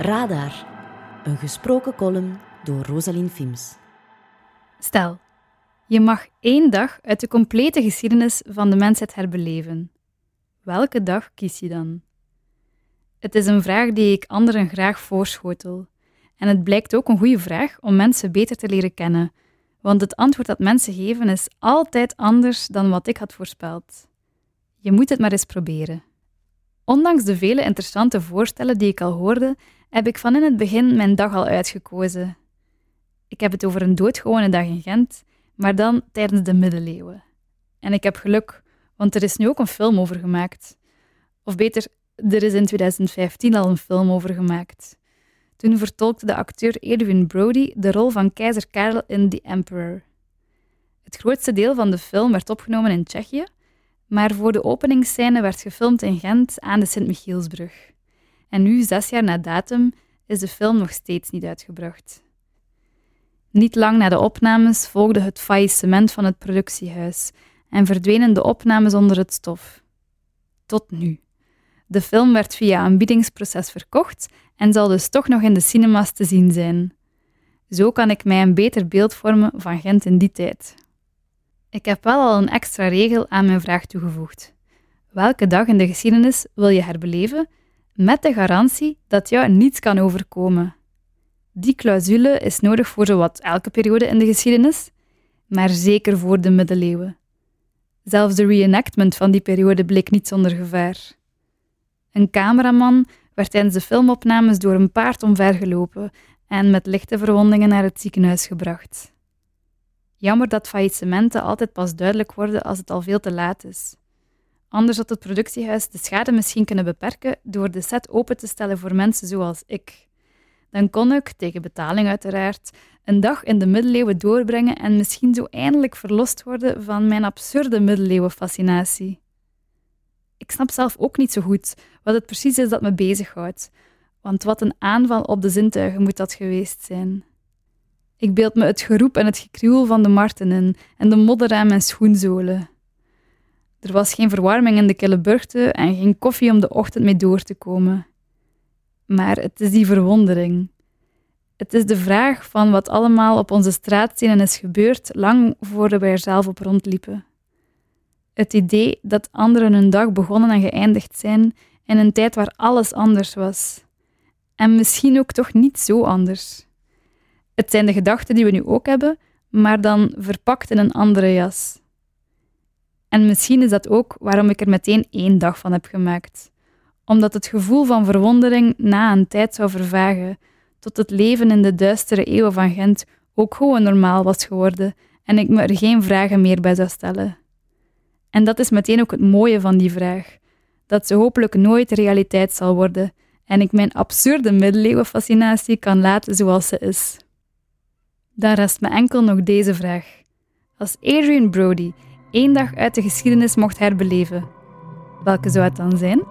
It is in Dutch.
Radar, een gesproken column door Rosalien Fims. Stel, je mag één dag uit de complete geschiedenis van de mensheid herbeleven. Welke dag kies je dan? Het is een vraag die ik anderen graag voorschotel. En het blijkt ook een goede vraag om mensen beter te leren kennen, want het antwoord dat mensen geven is altijd anders dan wat ik had voorspeld. Je moet het maar eens proberen. Ondanks de vele interessante voorstellen die ik al hoorde, heb ik van in het begin mijn dag al uitgekozen. Ik heb het over een doodgewone dag in Gent, maar dan tijdens de middeleeuwen. En ik heb geluk, want er is nu ook een film over gemaakt. Of beter, er is in 2015 al een film over gemaakt. Toen vertolkte de acteur Edwin Brody de rol van keizer Karel in The Emperor. Het grootste deel van de film werd opgenomen in Tsjechië, maar voor de openingsscène werd gefilmd in Gent aan de Sint-Michielsbrug. En nu, zes jaar na datum, is de film nog steeds niet uitgebracht. Niet lang na de opnames volgde het faillissement van het productiehuis en verdwenen de opnames onder het stof. Tot nu. De film werd via een biedingsproces verkocht en zal dus toch nog in de cinemas te zien zijn. Zo kan ik mij een beter beeld vormen van Gent in die tijd. Ik heb wel al een extra regel aan mijn vraag toegevoegd. Welke dag in de geschiedenis wil je herbeleven met de garantie dat jou niets kan overkomen? Die clausule is nodig voor zowat elke periode in de geschiedenis, maar zeker voor de middeleeuwen. Zelfs de reenactment van die periode bleek niet zonder gevaar. Een cameraman werd tijdens de filmopnames door een paard omvergelopen en met lichte verwondingen naar het ziekenhuis gebracht. Jammer dat faillissementen altijd pas duidelijk worden als het al veel te laat is. Anders had het productiehuis de schade misschien kunnen beperken door de set open te stellen voor mensen zoals ik. Dan kon ik, tegen betaling uiteraard, een dag in de middeleeuwen doorbrengen en misschien zo eindelijk verlost worden van mijn absurde middeleeuwenfascinatie. Ik snap zelf ook niet zo goed wat het precies is dat me bezighoudt, want wat een aanval op de zintuigen moet dat geweest zijn. Ik beeld me het geroep en het gekruwel van de marten in en de modder aan mijn schoenzolen. Er was geen verwarming in de kille burchten en geen koffie om de ochtend mee door te komen. Maar het is die verwondering. Het is de vraag van wat allemaal op onze straatstenen is gebeurd lang voordat wij er zelf op rondliepen. Het idee dat anderen hun dag begonnen en geëindigd zijn in een tijd waar alles anders was. En misschien ook toch niet zo anders. Het zijn de gedachten die we nu ook hebben, maar dan verpakt in een andere jas. En misschien is dat ook waarom ik er meteen één dag van heb gemaakt. Omdat het gevoel van verwondering na een tijd zou vervagen, tot het leven in de duistere eeuwen van Gent ook gewoon normaal was geworden en ik me er geen vragen meer bij zou stellen. En dat is meteen ook het mooie van die vraag: dat ze hopelijk nooit realiteit zal worden en ik mijn absurde middeleeuwenfascinatie kan laten zoals ze is. Dan rest me enkel nog deze vraag. Als Adrian Brody één dag uit de geschiedenis mocht herbeleven, welke zou het dan zijn?